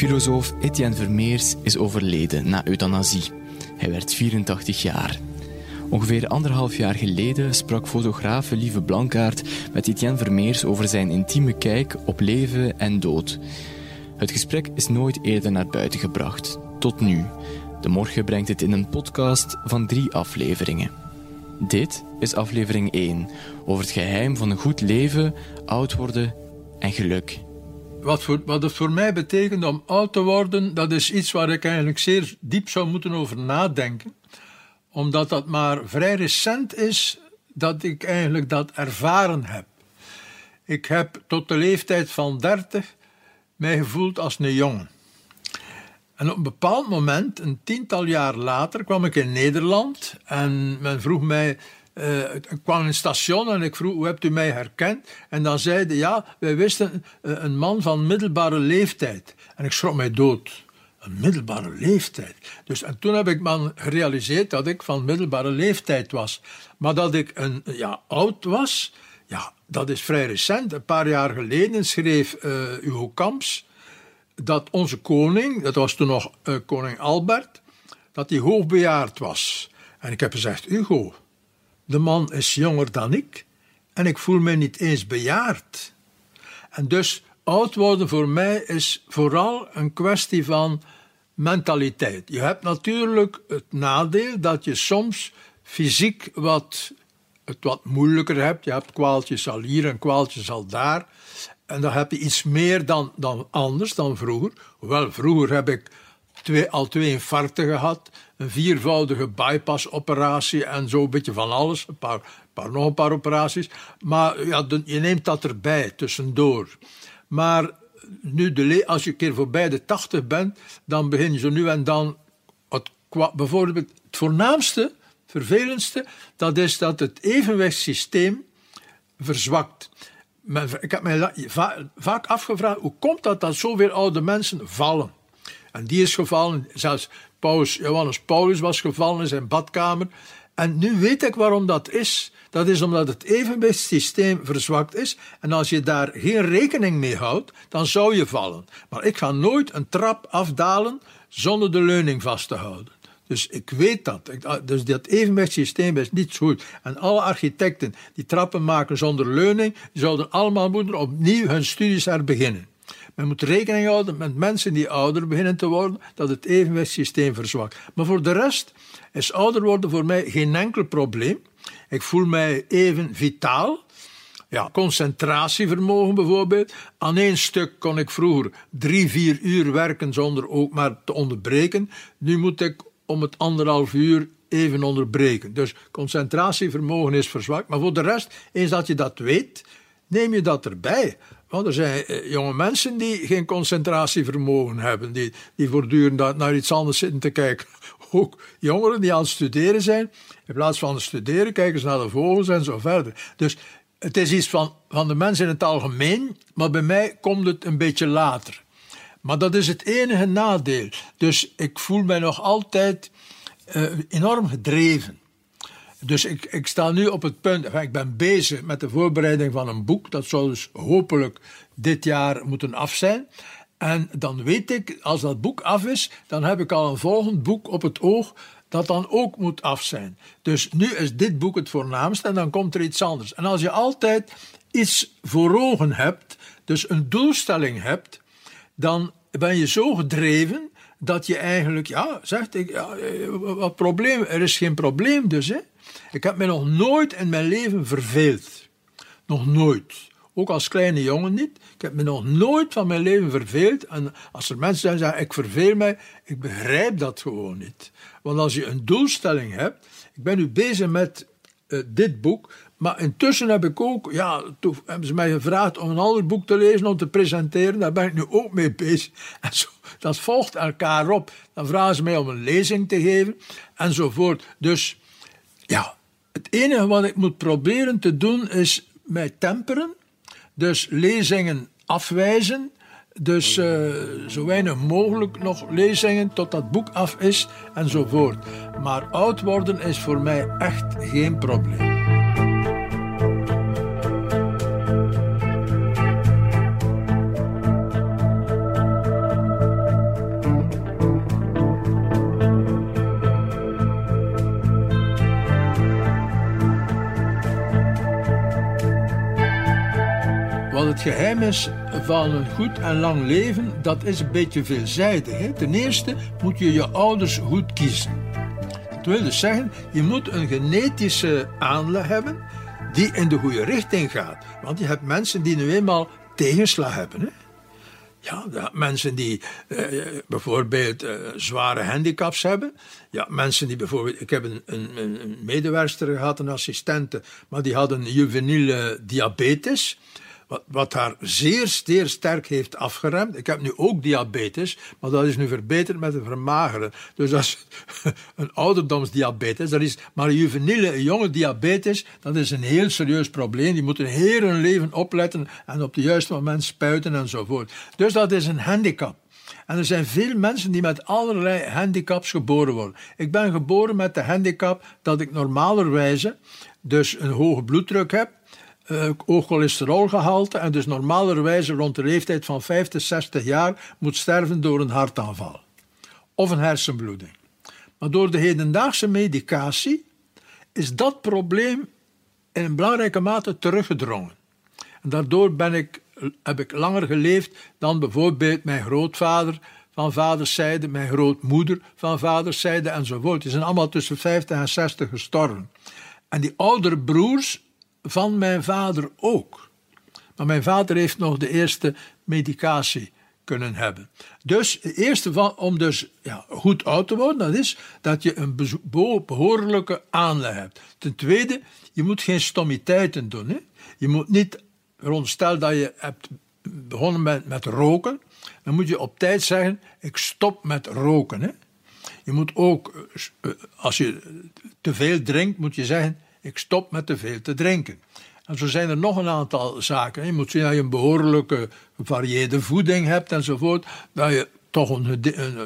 Filosoof Etienne Vermeers is overleden na euthanasie. Hij werd 84 jaar. Ongeveer anderhalf jaar geleden sprak fotograaf Lieve Blankaert met Etienne Vermeers over zijn intieme kijk op leven en dood. Het gesprek is nooit eerder naar buiten gebracht, tot nu. De morgen brengt het in een podcast van drie afleveringen. Dit is aflevering 1 over het geheim van een goed leven, oud worden en geluk. Wat, voor, wat het voor mij betekent om oud te worden, dat is iets waar ik eigenlijk zeer diep zou moeten over nadenken. Omdat dat maar vrij recent is dat ik eigenlijk dat ervaren heb. Ik heb tot de leeftijd van 30 mij gevoeld als een jongen. En op een bepaald moment, een tiental jaar later, kwam ik in Nederland en men vroeg mij. Ik kwam in een station en ik vroeg: Hoe hebt u mij herkend? En dan zeiden ja, wij wisten uh, een man van middelbare leeftijd. En ik schrok mij dood. Een middelbare leeftijd. Dus, en toen heb ik me gerealiseerd dat ik van middelbare leeftijd was. Maar dat ik een, ja, oud was, ja, dat is vrij recent. Een paar jaar geleden schreef uh, Hugo Kamps dat onze koning, dat was toen nog koning Albert, dat hij hoogbejaard was. En ik heb gezegd, Hugo, de man is jonger dan ik en ik voel me niet eens bejaard. En dus oud worden voor mij is vooral een kwestie van mentaliteit. Je hebt natuurlijk het nadeel dat je soms fysiek wat, het wat moeilijker hebt. Je hebt kwaaltjes al hier en kwaaltjes al daar. En dan heb je iets meer dan, dan anders dan vroeger. Hoewel, vroeger heb ik twee, al twee infarcten gehad, een viervoudige bypassoperatie en zo een beetje van alles. Een paar, paar, nog een paar operaties. Maar ja, je neemt dat erbij, tussendoor. Maar nu, de, als je een keer voorbij de tachtig bent, dan begin je zo nu en dan... Het, bijvoorbeeld het voornaamste, vervelendste, dat is dat het evenwichtssysteem verzwakt ik heb mij vaak afgevraagd hoe komt dat dat zoveel oude mensen vallen? En die is gevallen, zelfs Paus, Johannes Paulus was gevallen in zijn badkamer. En nu weet ik waarom dat is. Dat is omdat het evenwichtssysteem verzwakt is. En als je daar geen rekening mee houdt, dan zou je vallen. Maar ik ga nooit een trap afdalen zonder de leuning vast te houden. Dus ik weet dat. Ah, dus dat evenwichtssysteem is niet goed. En alle architecten die trappen maken zonder leuning, zouden allemaal moeten opnieuw hun studies herbeginnen. Men moet rekening houden met mensen die ouder beginnen te worden, dat het evenwichtssysteem verzwakt. Maar voor de rest is ouder worden voor mij geen enkel probleem. Ik voel mij even vitaal. Ja, concentratievermogen bijvoorbeeld. Aan één stuk kon ik vroeger drie, vier uur werken zonder ook maar te onderbreken. Nu moet ik om het anderhalf uur even onderbreken. Dus concentratievermogen is verzwakt. Maar voor de rest, eens dat je dat weet, neem je dat erbij. Want er zijn eh, jonge mensen die geen concentratievermogen hebben, die, die voortdurend naar iets anders zitten te kijken. Ook jongeren die aan het studeren zijn, in plaats van studeren kijken ze naar de vogels en zo verder. Dus het is iets van, van de mensen in het algemeen, maar bij mij komt het een beetje later. Maar dat is het enige nadeel. Dus ik voel mij nog altijd uh, enorm gedreven. Dus ik, ik sta nu op het punt, ik ben bezig met de voorbereiding van een boek. Dat zal dus hopelijk dit jaar moeten af zijn. En dan weet ik, als dat boek af is, dan heb ik al een volgend boek op het oog dat dan ook moet af zijn. Dus nu is dit boek het voornaamste en dan komt er iets anders. En als je altijd iets voor ogen hebt, dus een doelstelling hebt, dan ben je zo gedreven dat je eigenlijk, ja, zegt ik, ja, eh, wat probleem? Er is geen probleem dus. Hè? Ik heb me nog nooit in mijn leven verveeld. Nog nooit. Ook als kleine jongen niet. Ik heb me nog nooit van mijn leven verveeld. En als er mensen zijn die zeggen, ik verveel mij, ik begrijp dat gewoon niet. Want als je een doelstelling hebt, ik ben nu bezig met uh, dit boek, maar intussen heb ik ook, ja, toen hebben ze mij gevraagd om een ander boek te lezen, om te presenteren. Daar ben ik nu ook mee bezig. En zo, dat volgt elkaar op. Dan vragen ze mij om een lezing te geven, enzovoort. Dus, ja, het enige wat ik moet proberen te doen is mij temperen. Dus lezingen afwijzen. Dus uh, zo weinig mogelijk nog lezingen tot dat boek af is, enzovoort. Maar oud worden is voor mij echt geen probleem. Het geheim is van een goed en lang leven, dat is een beetje veelzijdig. Hè? Ten eerste moet je je ouders goed kiezen. Dat wil dus zeggen, je moet een genetische aanleg hebben die in de goede richting gaat. Want je hebt mensen die nu eenmaal tegenslag hebben. Hè? Ja, mensen die uh, bijvoorbeeld uh, zware handicaps hebben. Ja, mensen die bijvoorbeeld. Ik heb een, een, gehad, een assistente, maar die had een juveniele diabetes. Wat, wat haar zeer, zeer sterk heeft afgeremd. Ik heb nu ook diabetes, maar dat is nu verbeterd met een vermageren. Dus dat is een ouderdomsdiabetes. Dat is, maar juveniele, jonge diabetes, dat is een heel serieus probleem. Die moeten heel hun leven opletten en op het juiste moment spuiten enzovoort. Dus dat is een handicap. En er zijn veel mensen die met allerlei handicaps geboren worden. Ik ben geboren met de handicap dat ik normalerwijze dus een hoge bloeddruk heb uh, hoog cholesterolgehalte en dus normalerwijze rond de leeftijd van 50, 60 jaar moet sterven door een hartaanval of een hersenbloeding. Maar door de hedendaagse medicatie is dat probleem in een belangrijke mate teruggedrongen. En daardoor ben ik, heb ik langer geleefd dan bijvoorbeeld mijn grootvader van vaderszijde, mijn grootmoeder van vaderszijde enzovoort. Die zijn allemaal tussen 50 en 60 gestorven. En die oudere broers van mijn vader ook. Maar mijn vader heeft nog de eerste medicatie kunnen hebben. Dus het eerste van, om dus ja, goed oud te worden, dat is dat je een behoorlijke aanleg hebt. Ten tweede, je moet geen stommiteiten doen. Hè? Je moet niet, veronderstel dat je hebt begonnen met, met roken, dan moet je op tijd zeggen, ik stop met roken. Hè? Je moet ook, eh, als je te veel drinkt, moet je zeggen, ik stop met te veel te drinken. En zo zijn er nog een aantal zaken. Je moet zien dat je een behoorlijke gevarieerde voeding hebt enzovoort. Dat je toch een,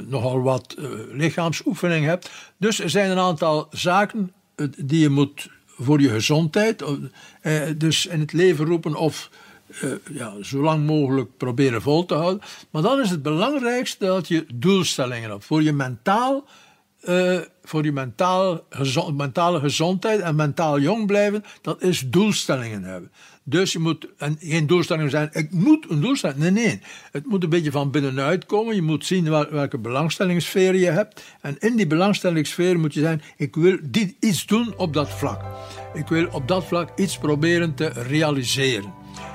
nogal wat uh, lichaamsoefening hebt. Dus er zijn een aantal zaken uh, die je moet voor je gezondheid, uh, dus in het leven roepen of ja, zo lang mogelijk proberen vol te houden. Maar dan is het belangrijkste dat je doelstellingen hebt. Voor je mentaal uh, voor je mentaal, mentale gezondheid en mentaal jong blijven, dat is doelstellingen hebben. Dus je moet, en geen doelstellingen zijn, ik moet een doelstelling. Nee, nee. Het moet een beetje van binnenuit komen. Je moet zien welke belangstellingssfeer je hebt. En in die belangstellingssfeer moet je zijn, ik wil dit, iets doen op dat vlak. Ik wil op dat vlak iets proberen te realiseren.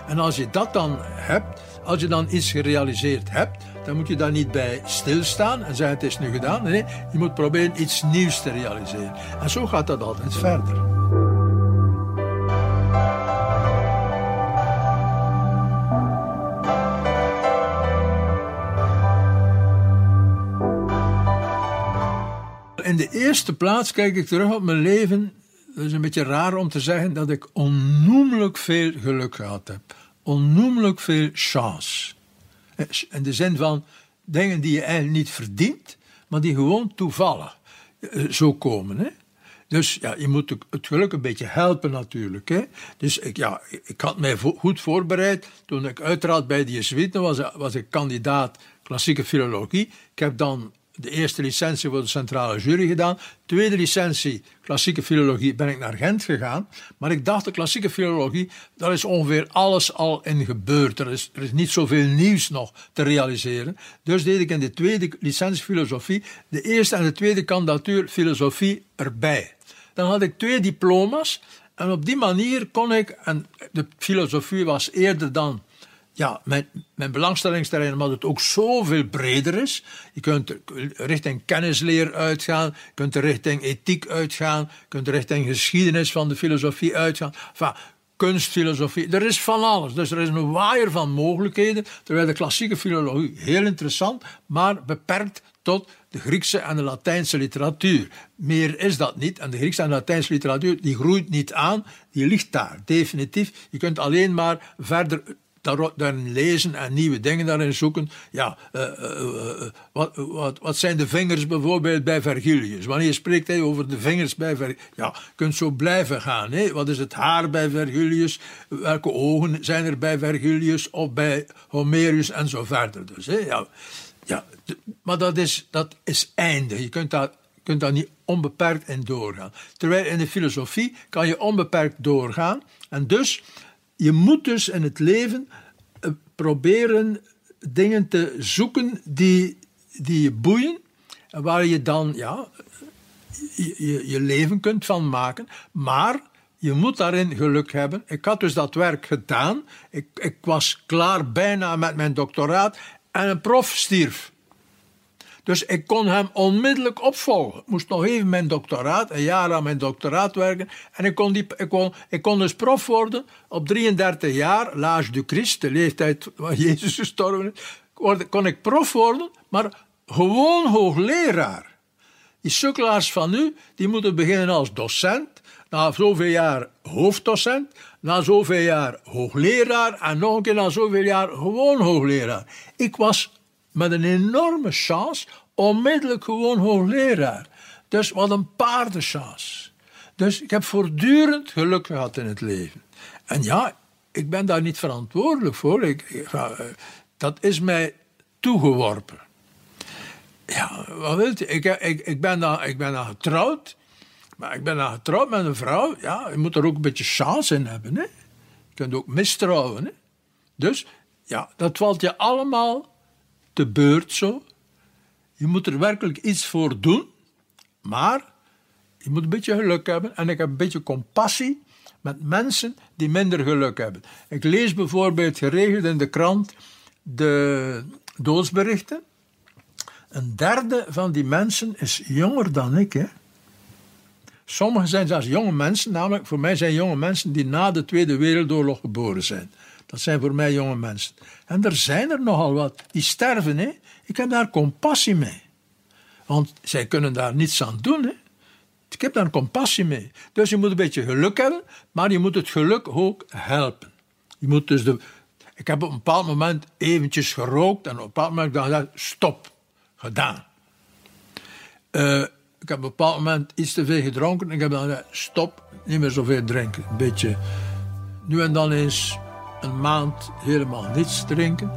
En als je dat dan hebt, als je dan iets gerealiseerd hebt, dan moet je daar niet bij stilstaan en zeggen het is nu gedaan. Nee, je moet proberen iets nieuws te realiseren. En zo gaat dat altijd verder. In de eerste plaats kijk ik terug op mijn leven. Het is een beetje raar om te zeggen dat ik onnoemelijk veel geluk gehad heb. Onnoemelijk veel chance. In de zin van dingen die je eigenlijk niet verdient, maar die gewoon toevallig eh, zo komen. Hè? Dus ja, je moet het geluk een beetje helpen natuurlijk. Hè? Dus ik, ja, ik had mij goed voorbereid. Toen ik uiteraard bij de Jesuiten was, was ik kandidaat klassieke filologie. Ik heb dan de eerste licentie voor de centrale jury gedaan. Tweede licentie, klassieke filologie, ben ik naar Gent gegaan. Maar ik dacht, de klassieke filologie, daar is ongeveer alles al in gebeurd. Er is, er is niet zoveel nieuws nog te realiseren. Dus deed ik in de tweede licentie filosofie de eerste en de tweede kandidatuur filosofie erbij. Dan had ik twee diploma's en op die manier kon ik, en de filosofie was eerder dan ja, mijn, mijn belangstellingsterrein, omdat het ook zoveel breder is. Je kunt richting kennisleer uitgaan, je kunt richting ethiek uitgaan, je kunt richting geschiedenis van de filosofie uitgaan. Enfin, kunstfilosofie, er is van alles. Dus er is een waaier van mogelijkheden, terwijl de klassieke filologie heel interessant, maar beperkt tot de Griekse en de Latijnse literatuur. Meer is dat niet. En de Griekse en Latijnse literatuur die groeit niet aan, die ligt daar, definitief. Je kunt alleen maar verder daarin lezen en nieuwe dingen daarin zoeken. Ja, uh, uh, wat, wat, wat zijn de vingers bijvoorbeeld bij Vergilius? Wanneer spreekt hij over de vingers bij Vergilius? Ja, je kunt zo blijven gaan. Hè? Wat is het haar bij Vergilius? Welke ogen zijn er bij Vergilius of bij Homerius en zo verder. Dus, hè? Ja, ja, maar dat is, dat is eindig. Je kunt daar, kunt daar niet onbeperkt in doorgaan. Terwijl in de filosofie kan je onbeperkt doorgaan. En dus je moet dus in het leven proberen dingen te zoeken die, die je boeien. En waar je dan ja, je, je, je leven kunt van maken. Maar je moet daarin geluk hebben. Ik had dus dat werk gedaan. Ik, ik was klaar bijna met mijn doctoraat. En een prof stierf. Dus ik kon hem onmiddellijk opvolgen. Ik moest nog even mijn doctoraat, een jaar aan mijn doctoraat werken. En ik kon, die, ik kon, ik kon dus prof worden op 33 jaar, l'âge du Christ, de leeftijd waar Jezus gestorven is. Kon ik prof worden, maar gewoon hoogleraar. Die sukkelaars van nu, die moeten beginnen als docent, na zoveel jaar hoofddocent, na zoveel jaar hoogleraar en nog een keer na zoveel jaar gewoon hoogleraar. Ik was met een enorme chance onmiddellijk gewoon hoogleraar. Dus wat een paardenchance. Dus ik heb voortdurend geluk gehad in het leven. En ja, ik ben daar niet verantwoordelijk voor. Ik, eh, dat is mij toegeworpen. Ja, wat wilt u? Ik, ik, ik, ben dan, ik ben getrouwd. Maar ik ben dan getrouwd met een vrouw. Ja, je moet er ook een beetje chance in hebben. Hè? Je kunt ook mistrouwen. Hè? Dus ja, dat valt je allemaal te beurt zo. Je moet er werkelijk iets voor doen. Maar je moet een beetje geluk hebben. En ik heb een beetje compassie met mensen die minder geluk hebben. Ik lees bijvoorbeeld geregeld in de krant de doodsberichten. Een derde van die mensen is jonger dan ik. Hè? Sommigen zijn zelfs jonge mensen, namelijk voor mij zijn jonge mensen die na de Tweede Wereldoorlog geboren zijn. Dat zijn voor mij jonge mensen. En er zijn er nogal wat die sterven. Hè? Ik heb daar compassie mee. Want zij kunnen daar niets aan doen. Hè? Ik heb daar compassie mee. Dus je moet een beetje geluk hebben, maar je moet het geluk ook helpen. Je moet dus de, ik heb op een bepaald moment eventjes gerookt en op een bepaald moment gezegd, stop, gedaan. Uh, ik heb op een bepaald moment iets te veel gedronken. En ik heb dan gezegd, stop, niet meer zoveel drinken. Een beetje, nu en dan eens een maand helemaal niets drinken.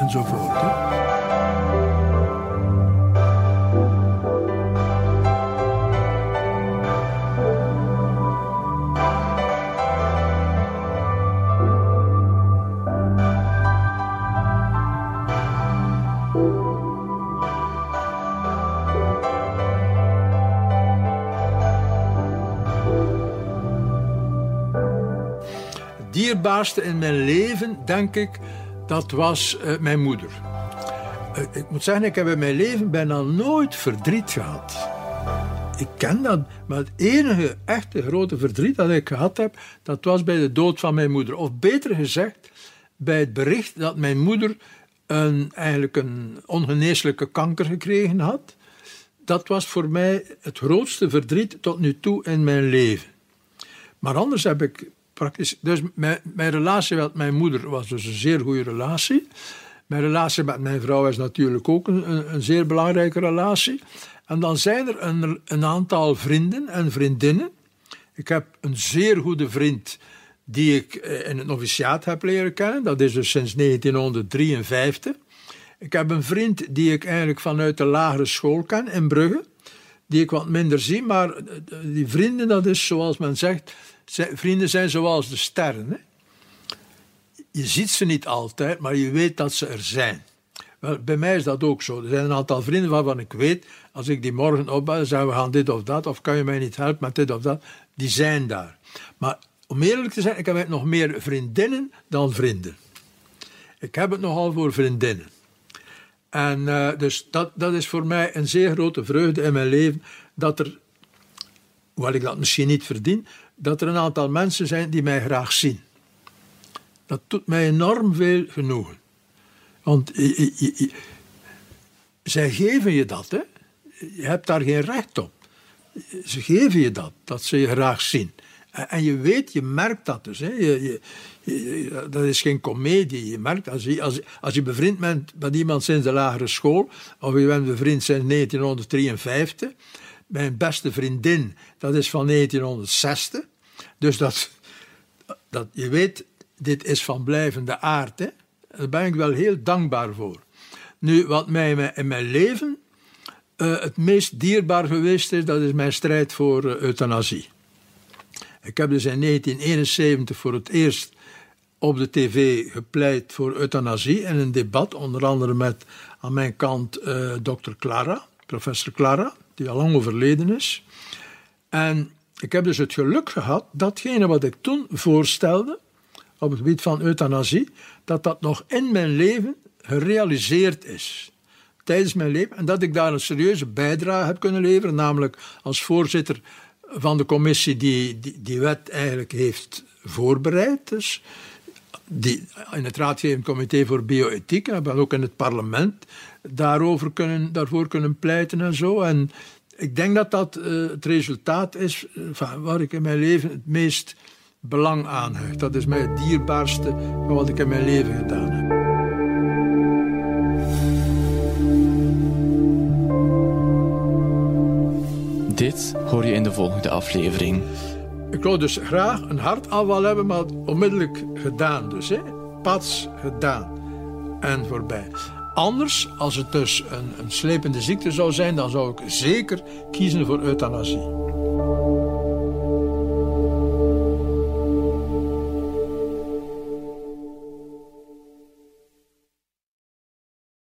Enzovoort. Hè. Dierbaarste in mijn leven, denk ik, dat was uh, mijn moeder. Uh, ik moet zeggen, ik heb in mijn leven bijna nooit verdriet gehad. Ik ken dat, maar het enige echte grote verdriet dat ik gehad heb, dat was bij de dood van mijn moeder. Of beter gezegd, bij het bericht dat mijn moeder een, eigenlijk een ongeneeslijke kanker gekregen had. Dat was voor mij het grootste verdriet tot nu toe in mijn leven. Maar anders heb ik praktisch. Dus mijn, mijn relatie met mijn moeder was dus een zeer goede relatie. Mijn relatie met mijn vrouw is natuurlijk ook een, een zeer belangrijke relatie. En dan zijn er een, een aantal vrienden en vriendinnen. Ik heb een zeer goede vriend die ik eh, in het noviciaat heb leren kennen. Dat is dus sinds 1953. Ik heb een vriend die ik eigenlijk vanuit de lagere school ken in Brugge. Die ik wat minder zie, maar eh, die vrienden, dat is zoals men zegt, vrienden zijn zoals de sterren. Hè? Je ziet ze niet altijd, maar je weet dat ze er zijn. Wel, bij mij is dat ook zo. Er zijn een aantal vrienden waarvan ik weet, als ik die morgen opbel en zeg we gaan dit of dat, of kan je mij niet helpen met dit of dat, die zijn daar. Maar om eerlijk te zijn, ik heb nog meer vriendinnen dan vrienden. Ik heb het nogal voor vriendinnen. En uh, dus dat, dat is voor mij een zeer grote vreugde in mijn leven, dat er, hoewel ik dat misschien niet verdien, dat er een aantal mensen zijn die mij graag zien. Dat doet mij enorm veel genoegen. Want zij geven je dat, hè? Je hebt daar geen recht op. Ze geven je dat, dat ze je graag zien. En je weet, je merkt dat dus. Hè? Je, dat is geen komedie. Je merkt, als je, als, als je bevriend bent met iemand sinds de lagere school, of je bent bevriend sinds 1953, mijn beste vriendin, dat is van 1960. Dus dat, dat je weet, dit is van blijvende aard. Hè? Daar ben ik wel heel dankbaar voor. Nu, wat mij in mijn leven uh, het meest dierbaar geweest is, dat is mijn strijd voor uh, euthanasie. Ik heb dus in 1971 voor het eerst op de tv gepleit voor euthanasie in een debat, onder andere met aan mijn kant uh, dokter Clara, professor Clara, die al lang overleden is. En ik heb dus het geluk gehad datgene wat ik toen voorstelde op het gebied van euthanasie, dat dat nog in mijn leven gerealiseerd is. Tijdens mijn leven. En dat ik daar een serieuze bijdrage heb kunnen leveren, namelijk als voorzitter van de commissie die die, die wet eigenlijk heeft voorbereid. Dus die, in het Raadgevend Comité voor Bioethiek, hebben ook in het parlement daarover kunnen, daarvoor kunnen pleiten en zo. En ik denk dat dat uh, het resultaat is uh, waar ik in mijn leven het meest belang aan hecht. Dat is mij het dierbaarste van wat ik in mijn leven gedaan heb. Dit hoor je in de volgende aflevering. Ik wou dus graag een hartaanval hebben, maar onmiddellijk gedaan. Dus, hè? Pats gedaan. En voorbij. Anders, als het dus een, een slepende ziekte zou zijn, dan zou ik zeker kiezen voor euthanasie.